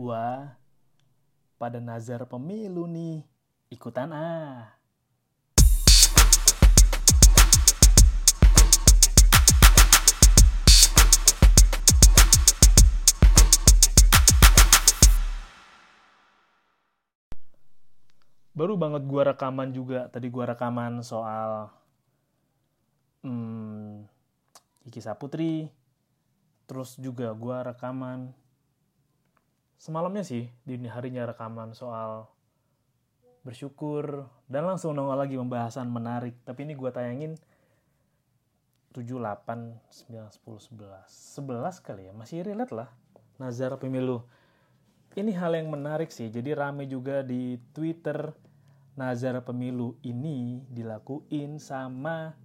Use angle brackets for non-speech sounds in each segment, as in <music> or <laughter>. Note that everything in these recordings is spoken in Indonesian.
Wah, pada nazar pemilu nih. Ikutan ah. Baru banget gua rekaman juga. Tadi gua rekaman soal hmm, Kiki Saputri. Terus juga gua rekaman semalamnya sih dini harinya rekaman soal bersyukur dan langsung nongol lagi pembahasan menarik. Tapi ini gue tayangin 7, 8, 9, 10, 11 11 kali ya masih relate lah Nazar pemilu. Ini hal yang menarik sih jadi rame juga di Twitter Nazar pemilu ini dilakuin sama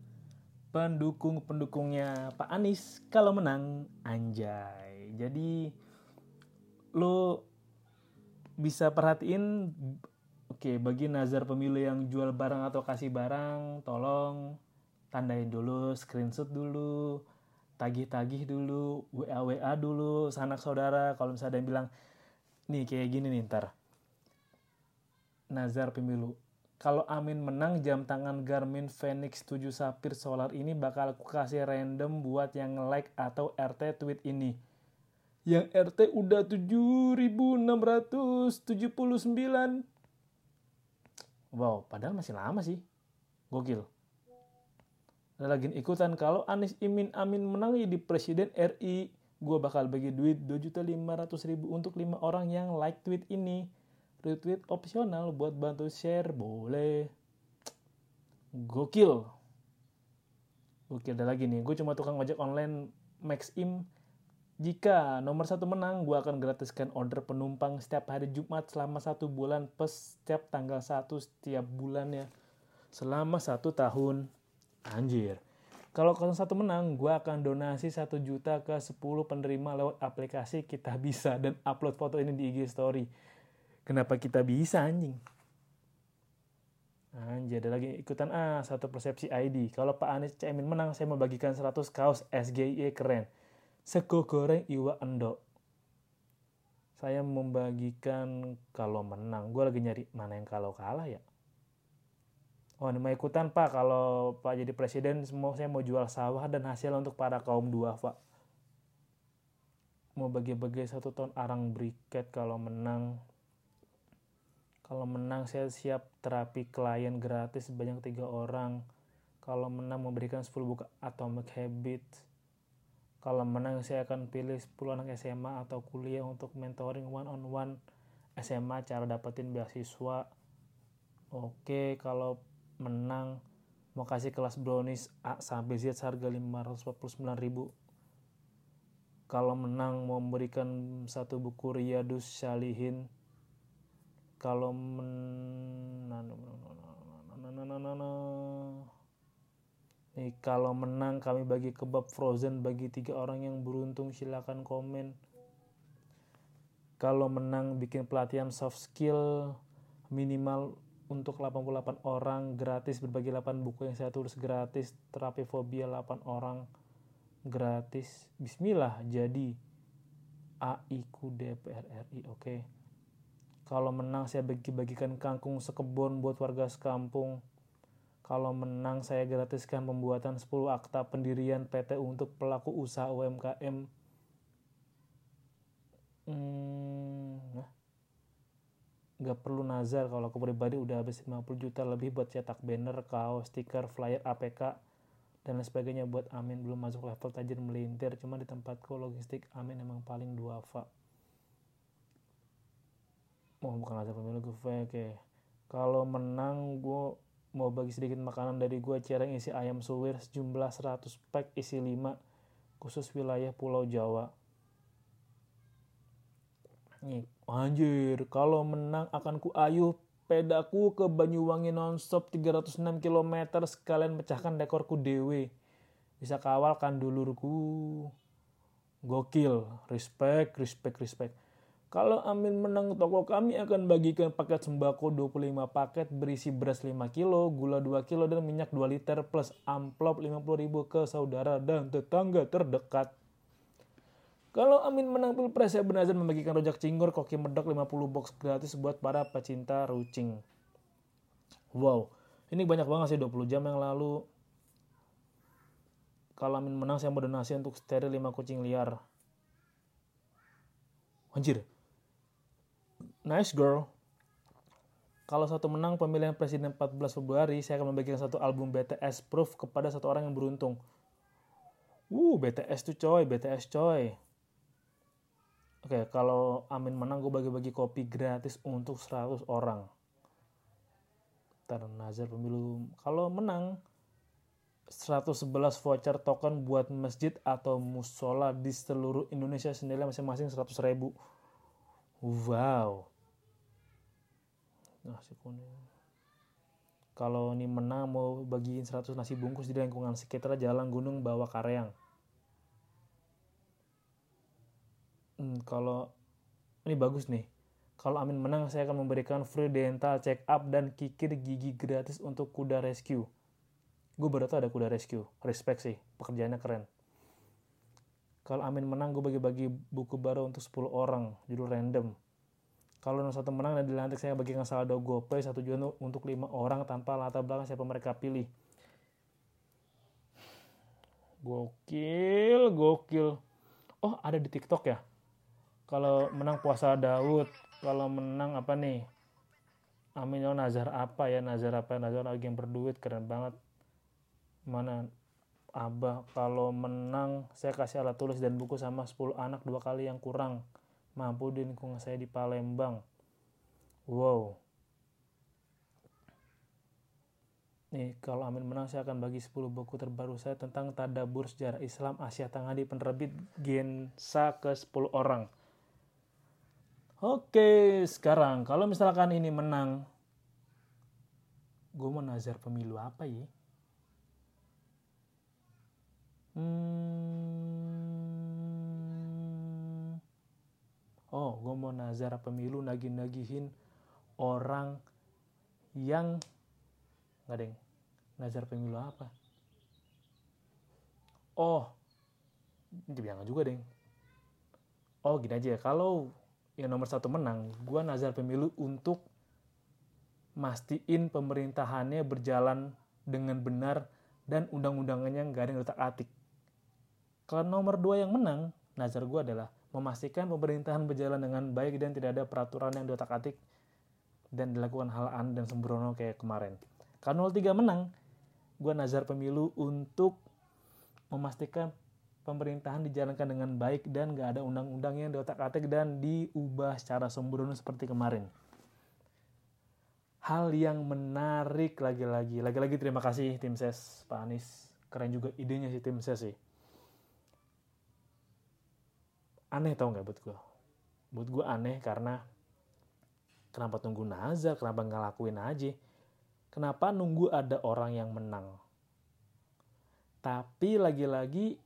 pendukung-pendukungnya Pak Anies. Kalau menang anjay. Jadi lo bisa perhatiin oke okay, bagi nazar pemilu yang jual barang atau kasih barang tolong tandain dulu screenshot dulu tagih-tagih dulu WA WA dulu sanak saudara. Kalau misalnya ada yang bilang nih kayak gini nih ntar. Nazar pemilu. Kalau Amin menang jam tangan Garmin Phoenix 7 Sapir Solar ini bakal aku kasih random buat yang like atau RT tweet ini yang RT udah 7679. Wow, padahal masih lama sih. Gokil. Lagi ikutan kalau Anies Imin Amin menang jadi presiden RI, gue bakal bagi duit 2.500.000 untuk lima orang yang like tweet ini. Retweet opsional buat bantu share, boleh. Gokil. Gokil ada lagi nih, gue cuma tukang ojek online Max Im jika nomor satu menang, gue akan gratiskan order penumpang setiap hari Jumat selama satu bulan plus setiap tanggal satu setiap bulannya selama satu tahun. Anjir. Kalau kalau satu menang, gue akan donasi satu juta ke 10 penerima lewat aplikasi Kita Bisa dan upload foto ini di IG Story. Kenapa kita bisa anjing? Anjir, ada lagi ikutan A, satu persepsi ID. Kalau Pak Anies Caimin menang, saya membagikan 100 kaos SGI keren sego goreng iwa endok saya membagikan kalau menang. Gue lagi nyari mana yang kalau kalah ya. Oh ini mau ikutan pak. Kalau pak jadi presiden semua saya mau jual sawah dan hasil untuk para kaum dua pak. Mau bagi-bagi satu ton arang briket kalau menang. Kalau menang saya siap terapi klien gratis sebanyak tiga orang. Kalau menang memberikan 10 buku atomic habits kalau menang saya akan pilih 10 anak SMA atau kuliah untuk mentoring one on one SMA cara dapetin beasiswa. Oke, kalau menang mau kasih kelas brownies A sampai Z harga 549.000. Kalau menang mau memberikan satu buku Riyadus Salihin. Kalau menang Nih, kalau menang kami bagi kebab frozen bagi tiga orang yang beruntung silakan komen. Kalau menang bikin pelatihan soft skill minimal untuk 88 orang gratis berbagi 8 buku yang saya tulis gratis terapi fobia 8 orang gratis bismillah jadi AIKU DPR RI oke okay. kalau menang saya bagi-bagikan kangkung sekebun buat warga sekampung kalau menang saya gratiskan pembuatan 10 akta pendirian PT untuk pelaku usaha UMKM. Hmm. Gak perlu nazar kalau aku pribadi udah habis 50 juta lebih buat cetak banner, kaos, stiker, flyer, APK, dan lain sebagainya buat Amin belum masuk level tajir melintir cuma di tempatku logistik Amin emang paling dua fa oh bukan nazar pemilu gue oke kalau menang gue mau bagi sedikit makanan dari gua cereng isi ayam suwir sejumlah 100 pack isi 5 khusus wilayah Pulau Jawa. Nih, anjir, kalau menang akan ku ayuh pedaku ke Banyuwangi nonstop 306 km sekalian pecahkan dekorku dewe. Bisa kawalkan dulurku. Gokil, respect, respect, respect. Kalau Amin menang toko kami akan bagikan paket sembako 25 paket berisi beras 5 kilo, gula 2 kilo, dan minyak 2 liter plus amplop 50 ribu ke saudara dan tetangga terdekat. Kalau Amin menang pilpres, saya benar membagikan rojak cingur, koki medok 50 box gratis buat para pecinta rucing. Wow, ini banyak banget sih 20 jam yang lalu. Kalau Amin menang, saya mau donasi untuk steril 5 kucing liar. Anjir. Nice girl. Kalau satu menang pemilihan presiden 14 Februari, saya akan membagikan satu album BTS Proof kepada satu orang yang beruntung. Uh, BTS tuh coy, BTS coy. Oke, kalau Amin menang gue bagi-bagi kopi gratis untuk 100 orang. Nazar pemilu. Kalau menang 111 voucher token buat masjid atau musola di seluruh Indonesia senilai masing-masing 100 ribu. Wow. Nasi kuning. Kalau ini menang mau bagiin 100 nasi bungkus di lingkungan sekitar jalan gunung bawa kareang. hmm, kalau ini bagus nih. Kalau Amin menang, saya akan memberikan free dental check up dan kikir gigi gratis untuk kuda rescue. Gue baru tau ada kuda rescue. Respect sih, pekerjaannya keren. Kalau Amin menang, gue bagi-bagi buku baru untuk 10 orang, judul random. Kalau nomor satu menang dan dilantik, saya bagikan saldo GoPay satu juta untuk lima orang tanpa latar belakang siapa mereka pilih. Gokil, gokil. Oh, ada di TikTok ya? kalau menang puasa Daud kalau menang apa nih Amin ya nazar apa ya nazar apa nazar lagi yang berduit keren banget mana Abah kalau menang saya kasih alat tulis dan buku sama 10 anak dua kali yang kurang mampu di lingkungan saya di Palembang. Wow. Nih kalau Amin menang saya akan bagi 10 buku terbaru saya tentang tadabur sejarah Islam Asia Tengah di penerbit Gensa ke 10 orang. Oke, sekarang kalau misalkan ini menang, gue mau nazar pemilu apa ya? Hmm, oh, gue mau nazar pemilu nagih-nagihin orang yang nggak deng nazar pemilu apa? Oh, jangan juga deng. Oh, gini aja kalau yang nomor satu menang, gue nazar pemilu untuk mastiin pemerintahannya berjalan dengan benar dan undang-undangannya nggak ada yang letak atik. Kalau nomor dua yang menang, nazar gue adalah memastikan pemerintahan berjalan dengan baik dan tidak ada peraturan yang diotak atik dan dilakukan hal aneh dan sembrono kayak kemarin. Kalau 03 menang, gue nazar pemilu untuk memastikan pemerintahan dijalankan dengan baik dan gak ada undang-undang yang diotak-atik dan diubah secara sembrono seperti kemarin. Hal yang menarik lagi-lagi, lagi-lagi terima kasih tim ses Pak Anies, keren juga idenya si tim ses sih. Aneh tau gak buat gue? Buat gue aneh karena kenapa tunggu nazar, kenapa nggak lakuin aja? Kenapa nunggu ada orang yang menang? Tapi lagi-lagi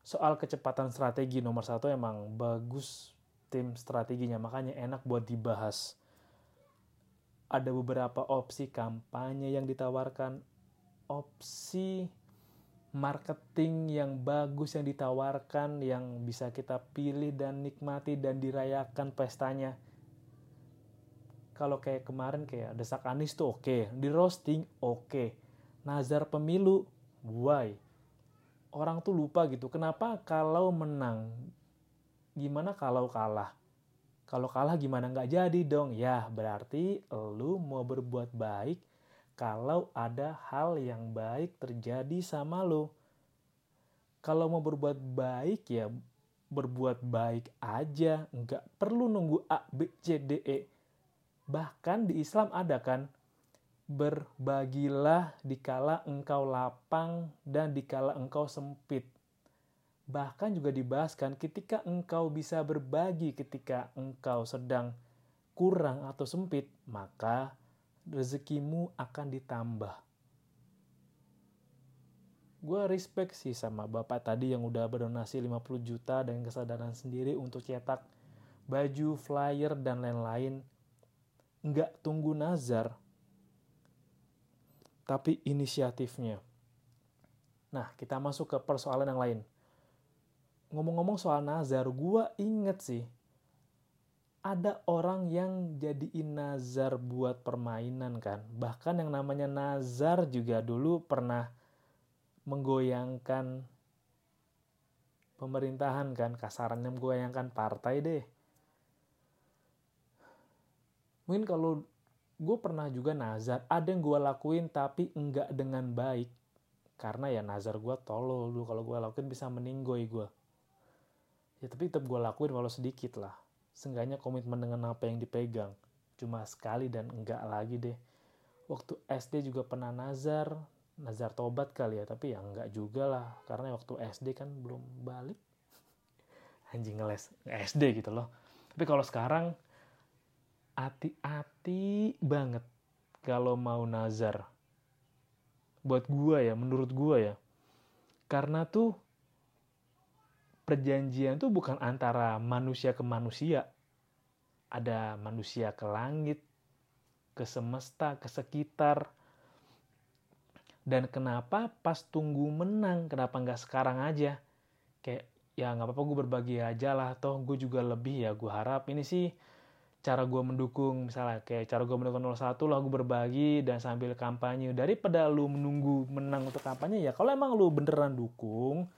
soal kecepatan strategi nomor satu emang bagus tim strateginya makanya enak buat dibahas ada beberapa opsi kampanye yang ditawarkan opsi marketing yang bagus yang ditawarkan yang bisa kita pilih dan nikmati dan dirayakan pestanya kalau kayak kemarin kayak desak Anis tuh oke okay. di roasting oke okay. nazar pemilu why orang tuh lupa gitu. Kenapa kalau menang? Gimana kalau kalah? Kalau kalah gimana nggak jadi dong? Ya berarti lu mau berbuat baik kalau ada hal yang baik terjadi sama lu. Kalau mau berbuat baik ya berbuat baik aja. Nggak perlu nunggu A, B, C, D, E. Bahkan di Islam ada kan Berbagilah dikala engkau lapang dan dikala engkau sempit. Bahkan juga dibahaskan ketika engkau bisa berbagi ketika engkau sedang kurang atau sempit, maka rezekimu akan ditambah. Gue respect sih sama bapak tadi yang udah berdonasi 50 juta dengan kesadaran sendiri untuk cetak baju, flyer, dan lain-lain. Nggak tunggu nazar, tapi inisiatifnya. Nah, kita masuk ke persoalan yang lain. ngomong-ngomong soal nazar gue inget sih ada orang yang jadiin nazar buat permainan kan. Bahkan yang namanya nazar juga dulu pernah menggoyangkan pemerintahan kan. Kasarannya menggoyangkan partai deh. Mungkin kalau gue pernah juga nazar. Ada yang gue lakuin tapi enggak dengan baik. Karena ya nazar gue tolol dulu. Kalau gue lakuin bisa meninggoy gue ya tapi tetap gue lakuin walau sedikit lah seenggaknya komitmen dengan apa yang dipegang. Cuma sekali dan enggak lagi deh. Waktu SD juga pernah nazar. Nazar tobat kali ya tapi ya enggak juga lah. Karena waktu SD kan belum balik. <laughs> Anjing ngeles SD gitu loh. Tapi kalau sekarang hati-hati banget kalau mau nazar. Buat gua ya, menurut gua ya. Karena tuh perjanjian tuh bukan antara manusia ke manusia. Ada manusia ke langit, ke semesta, ke sekitar. Dan kenapa pas tunggu menang, kenapa nggak sekarang aja? Kayak ya nggak apa-apa gue berbagi aja lah, toh gue juga lebih ya gue harap ini sih cara gue mendukung misalnya kayak cara gue mendukung 01 lah gue berbagi dan sambil kampanye daripada lu menunggu menang untuk kampanye ya kalau emang lu beneran dukung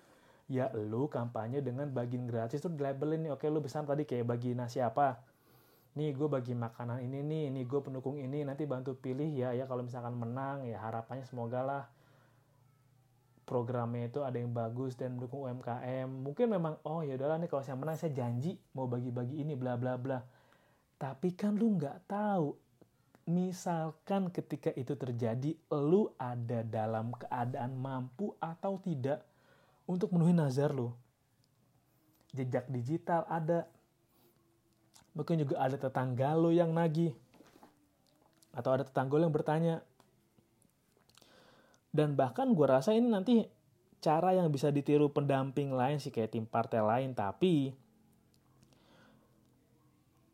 ya lu kampanye dengan bagian gratis tuh labelin nih. Oke lu besar tadi kayak bagi nasi apa? Nih gue bagi makanan ini nih ini gue pendukung ini nanti bantu pilih ya ya kalau misalkan menang ya harapannya semoga lah. Programnya itu ada yang bagus dan mendukung UMKM mungkin memang oh ya udahlah nih kalau saya menang saya janji mau bagi-bagi ini bla bla bla. Tapi kan lu nggak tahu. Misalkan ketika itu terjadi, lu ada dalam keadaan mampu atau tidak untuk memenuhi nazar lu. Jejak digital ada. Mungkin juga ada tetangga lu yang nagih. Atau ada tetangga lu yang bertanya. Dan bahkan gue rasa ini nanti cara yang bisa ditiru pendamping lain sih kayak tim partai lain. Tapi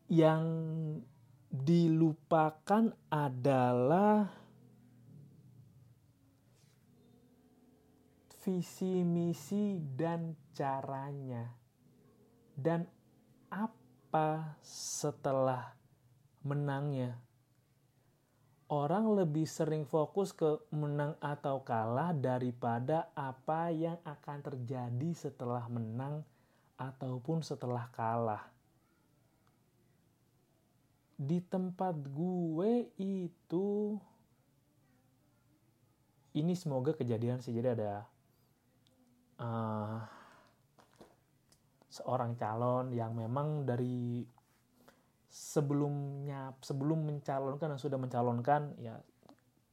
yang dilupakan adalah visi misi dan caranya. Dan apa setelah menangnya? Orang lebih sering fokus ke menang atau kalah daripada apa yang akan terjadi setelah menang ataupun setelah kalah. Di tempat gue itu ini semoga kejadian sih. Jadi ada uh, seorang calon yang memang dari sebelumnya sebelum mencalonkan dan sudah mencalonkan ya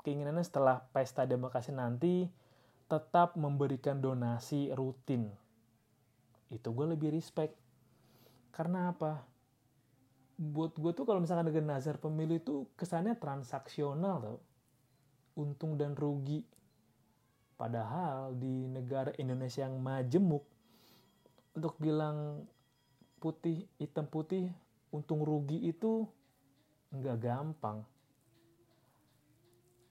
keinginannya setelah pesta demokrasi nanti tetap memberikan donasi rutin. Itu gue lebih respect. Karena apa? Buat gue tuh kalau misalkan dengan nazar pemilu itu kesannya transaksional tau. Untung dan rugi padahal di negara Indonesia yang majemuk untuk bilang putih hitam putih untung rugi itu nggak gampang.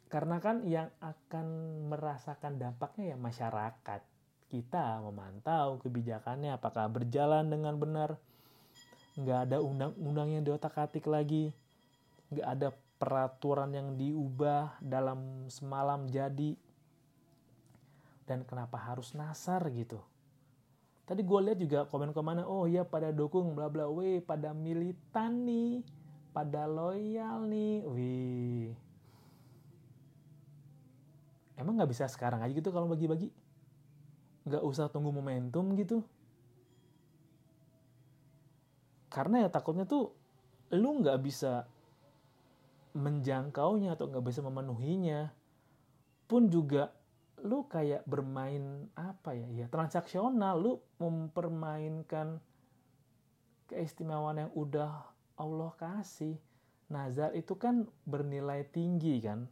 Karena kan yang akan merasakan dampaknya ya masyarakat. Kita memantau kebijakannya apakah berjalan dengan benar. Nggak ada undang-undang yang diotak-atik lagi. Nggak ada peraturan yang diubah dalam semalam jadi dan kenapa harus nasar gitu. Tadi gue lihat juga komen-komennya oh ya pada dukung bla bla weh pada militan nih pada loyal nih wih. Emang nggak bisa sekarang aja gitu kalau bagi-bagi? Nggak usah tunggu momentum gitu? Karena ya takutnya tuh lu nggak bisa menjangkaunya atau nggak bisa memenuhinya. Pun juga lu kayak bermain apa ya? Ya transaksional. Lu mempermainkan keistimewaan yang udah Allah kasih. Nazar itu kan bernilai tinggi kan?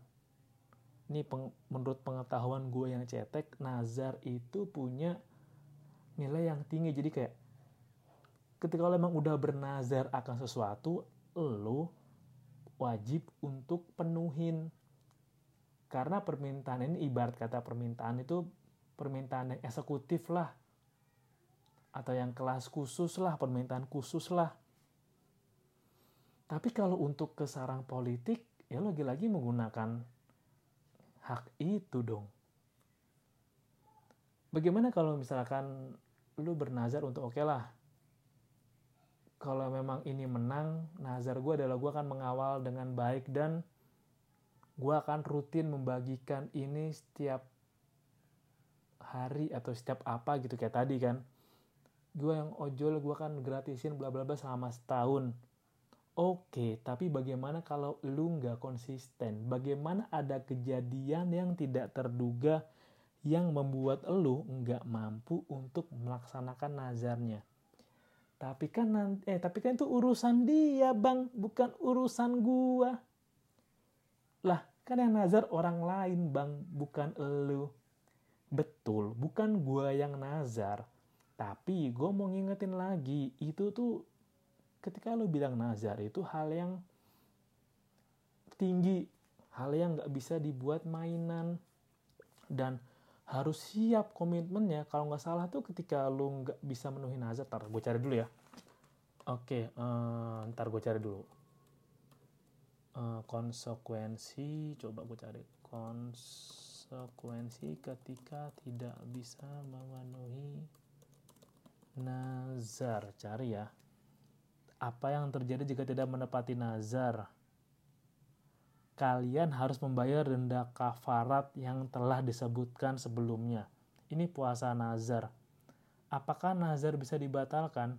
Ini peng, menurut pengetahuan gue yang cetek nazar itu punya nilai yang tinggi. Jadi kayak ketika lo emang udah bernazar akan sesuatu, lo wajib untuk penuhin. Karena permintaan ini ibarat kata permintaan itu permintaan yang eksekutif lah. atau yang kelas khusus lah permintaan khusus lah tapi kalau untuk ke sarang politik ya lagi-lagi menggunakan hak itu dong bagaimana kalau misalkan lu bernazar untuk oke okay lah kalau memang ini menang nazar gue adalah gue akan mengawal dengan baik dan gue akan rutin membagikan ini setiap hari atau setiap apa gitu kayak tadi kan. Gue yang ojol gue kan gratisin bla bla bla selama setahun. Oke tapi bagaimana kalau lu nggak konsisten? Bagaimana ada kejadian yang tidak terduga yang membuat lu nggak mampu untuk melaksanakan nazarnya? Tapi kan nanti eh tapi kan itu urusan dia bang bukan urusan gua lah kan yang nazar orang lain bang. Bukan elu. Betul bukan gua yang nazar. Tapi gue mau ngingetin lagi itu tuh ketika lu bilang nazar itu hal yang tinggi. Hal yang nggak bisa dibuat mainan. Dan harus siap komitmennya. Kalau nggak salah tuh ketika lu nggak bisa menuhi nazar ntar gue cari dulu ya. Oke uh, ntar gue cari dulu uh, konsekuensi coba gue cari konsekuensi ketika tidak bisa memenuhi nazar cari ya apa yang terjadi jika tidak menepati nazar kalian harus membayar denda kafarat yang telah disebutkan sebelumnya. Ini puasa nazar. Apakah nazar bisa dibatalkan?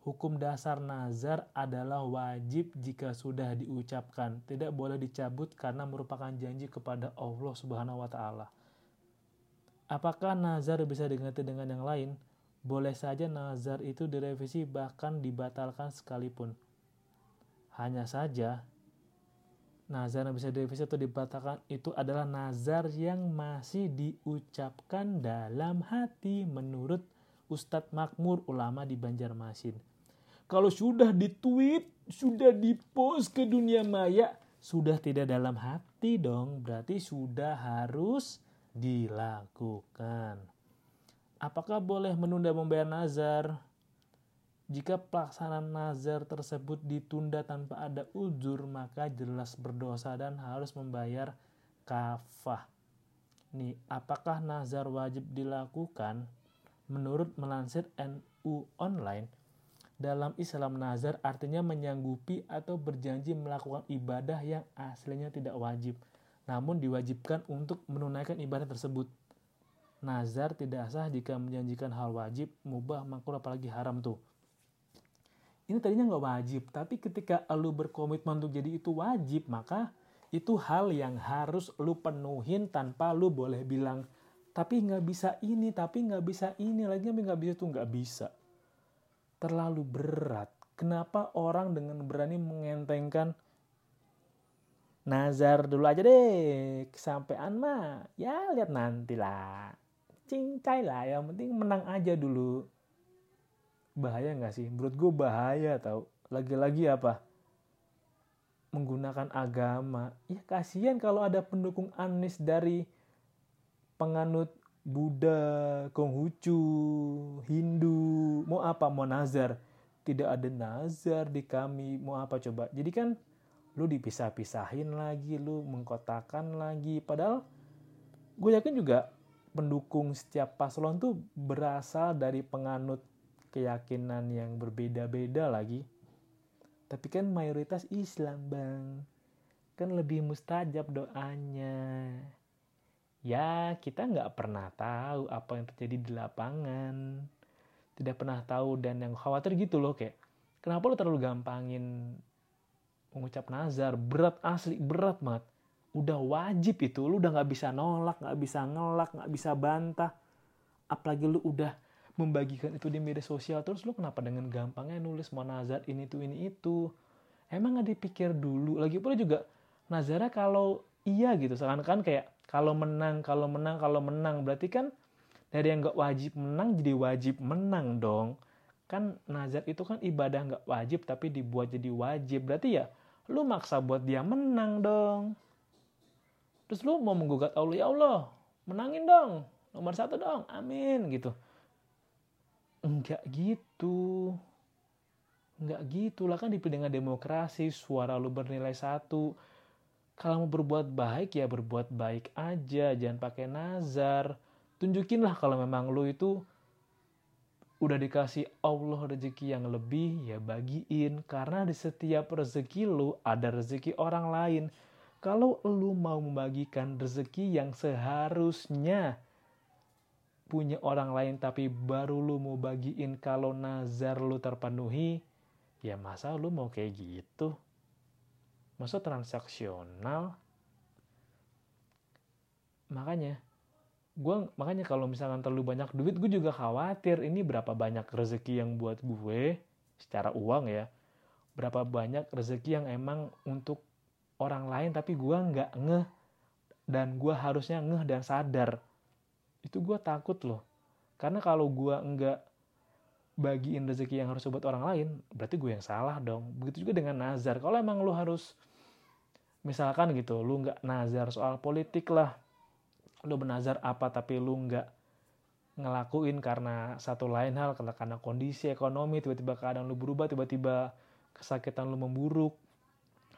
Hukum dasar nazar adalah wajib jika sudah diucapkan, tidak boleh dicabut karena merupakan janji kepada Allah Subhanahu wa taala. Apakah nazar bisa diganti dengan yang lain? Boleh saja nazar itu direvisi bahkan dibatalkan sekalipun. Hanya saja nazar yang bisa direvisi atau dibatalkan itu adalah nazar yang masih diucapkan dalam hati menurut Ustadz Makmur ulama di Banjarmasin. Kalau sudah ditweet, sudah dipost ke dunia maya, sudah tidak dalam hati dong, berarti sudah harus dilakukan. Apakah boleh menunda membayar nazar? Jika pelaksanaan nazar tersebut ditunda tanpa ada uzur, maka jelas berdosa dan harus membayar kafah. Nih, apakah nazar wajib dilakukan? Menurut melansir NU online, dalam Islam nazar artinya menyanggupi atau berjanji melakukan ibadah yang aslinya tidak wajib, namun diwajibkan untuk menunaikan ibadah tersebut. Nazar tidak sah jika menjanjikan hal wajib, mubah, makruh apalagi haram tuh ini tadinya nggak wajib, tapi ketika lu berkomitmen untuk jadi itu wajib, maka itu hal yang harus lu penuhin tanpa lu boleh bilang, tapi nggak bisa ini, tapi nggak bisa ini, lagi nggak bisa itu nggak bisa. Terlalu berat. Kenapa orang dengan berani mengentengkan nazar dulu aja deh, kesampaian mah ya lihat nanti lah, cincai lah, yang penting menang aja dulu bahaya nggak sih? Menurut gue bahaya tau. Lagi-lagi apa? Menggunakan agama. Ya kasihan kalau ada pendukung Anies dari penganut Buddha, Konghucu, Hindu, mau apa? Mau nazar. Tidak ada nazar di kami, mau apa coba? Jadi kan lu dipisah-pisahin lagi, lu mengkotakan lagi. Padahal gue yakin juga pendukung setiap paslon tuh berasal dari penganut keyakinan yang berbeda-beda lagi. Tapi kan mayoritas Islam bang. Kan lebih mustajab doanya. Ya kita nggak pernah tahu apa yang terjadi di lapangan. Tidak pernah tahu dan yang khawatir gitu loh kayak. Kenapa lo terlalu gampangin mengucap nazar? Berat asli, berat banget. Udah wajib itu, lu udah nggak bisa nolak, nggak bisa ngelak, nggak bisa bantah. Apalagi lu udah membagikan itu di media sosial terus lu kenapa dengan gampangnya nulis mau nazar ini tuh ini itu emang nggak dipikir dulu lagi pula juga nazarnya kalau iya gitu seakan kan kayak kalau menang kalau menang kalau menang. Berarti kan dari yang nggak wajib menang jadi wajib menang dong. Kan nazar itu kan ibadah nggak wajib tapi dibuat jadi wajib. Berarti ya lu maksa buat dia menang dong. Terus lu mau menggugat Allah ya Allah menangin dong nomor satu dong amin gitu. Enggak gitu. Enggak gitu lah kan dipilih dengan demokrasi suara lu bernilai satu kalau mau berbuat baik ya berbuat baik aja. Jangan pakai nazar. Tunjukin lah kalau memang lu itu udah dikasih Allah rezeki yang lebih ya bagiin. Karena di setiap rezeki lu ada rezeki orang lain. Kalau lu mau membagikan rezeki yang seharusnya punya orang lain tapi baru lu mau bagiin kalau nazar lu terpenuhi ya masa lu mau kayak gitu masa transaksional. Makanya gue makanya kalau misalkan terlalu banyak duit gue juga khawatir ini berapa banyak rezeki yang buat gue secara uang ya. Berapa banyak rezeki yang emang untuk orang lain tapi gue nggak ngeh. Dan gue harusnya ngeh dan sadar. Itu gue takut loh. Karena kalau gue nggak bagiin rezeki yang harus buat orang lain berarti gue yang salah dong. Begitu juga dengan nazar. Kalau emang lu harus misalkan gitu lu nggak nazar soal politik lah. Lu bernazar apa tapi lu nggak ngelakuin karena satu lain hal karena kondisi ekonomi tiba-tiba keadaan lu berubah tiba-tiba kesakitan lu memburuk.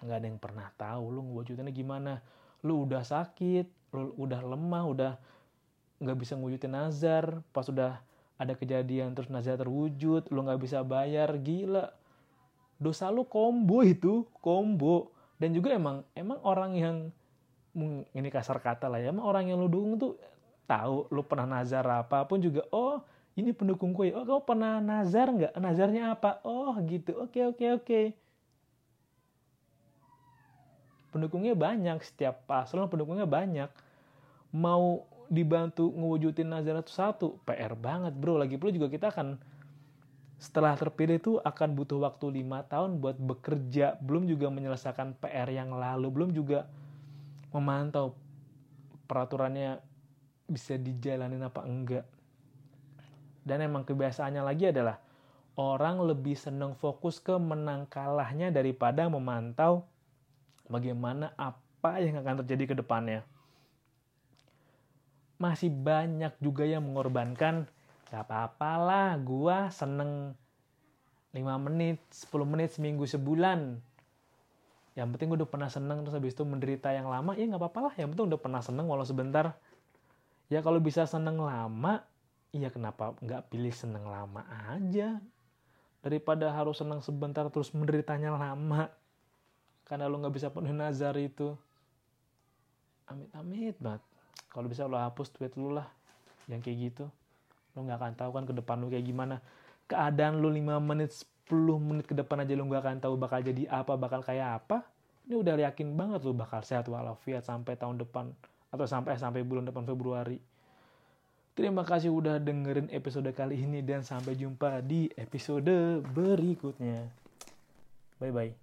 Nggak ada yang pernah tahu lu ngewujudinnya gimana. Lu udah sakit lu udah lemah udah nggak bisa ngewujudin nazar. Pas udah ada kejadian terus nazar terwujud lu nggak bisa bayar gila. Dosa lu combo itu combo dan juga emang emang orang yang ini kasar kata lah ya emang orang yang lu dukung tuh tahu lu pernah nazar apa pun juga oh ini pendukung gue oh kau pernah nazar nggak? Nazarnya apa? Oh gitu oke oke oke. Pendukungnya banyak setiap paslon pendukungnya banyak. Mau dibantu ngewujudin nazar itu satu PR banget bro. Lagi pula juga kita akan setelah terpilih itu akan butuh waktu lima tahun buat bekerja belum juga menyelesaikan PR yang lalu belum juga memantau peraturannya bisa dijalanin apa enggak. Dan emang kebiasaannya lagi adalah orang lebih senang fokus ke menang kalahnya daripada memantau bagaimana apa yang akan terjadi ke depannya. Masih banyak juga yang mengorbankan, gak apa-apa lah, gua seneng. 5 menit, 10 menit, seminggu, sebulan. Yang penting gue udah pernah seneng terus habis itu menderita yang lama ya nggak apa-apa lah. Yang penting udah pernah seneng walau sebentar. Ya kalau bisa seneng lama ya kenapa nggak pilih seneng lama aja? Daripada harus seneng sebentar terus menderitanya lama. Karena lo nggak bisa penuhi nazar itu. Amit-amit banget. Kalau bisa lo hapus tweet lu lah yang kayak gitu lo nggak akan tahu kan ke depan lo kayak gimana keadaan lo 5 menit 10 menit ke depan aja lu gak akan tahu bakal jadi apa, bakal kayak apa. Ini udah yakin banget lu bakal sehat walafiat sampai tahun depan atau sampai sampai bulan depan Februari. Terima kasih udah dengerin episode kali ini dan sampai jumpa di episode berikutnya. Bye bye.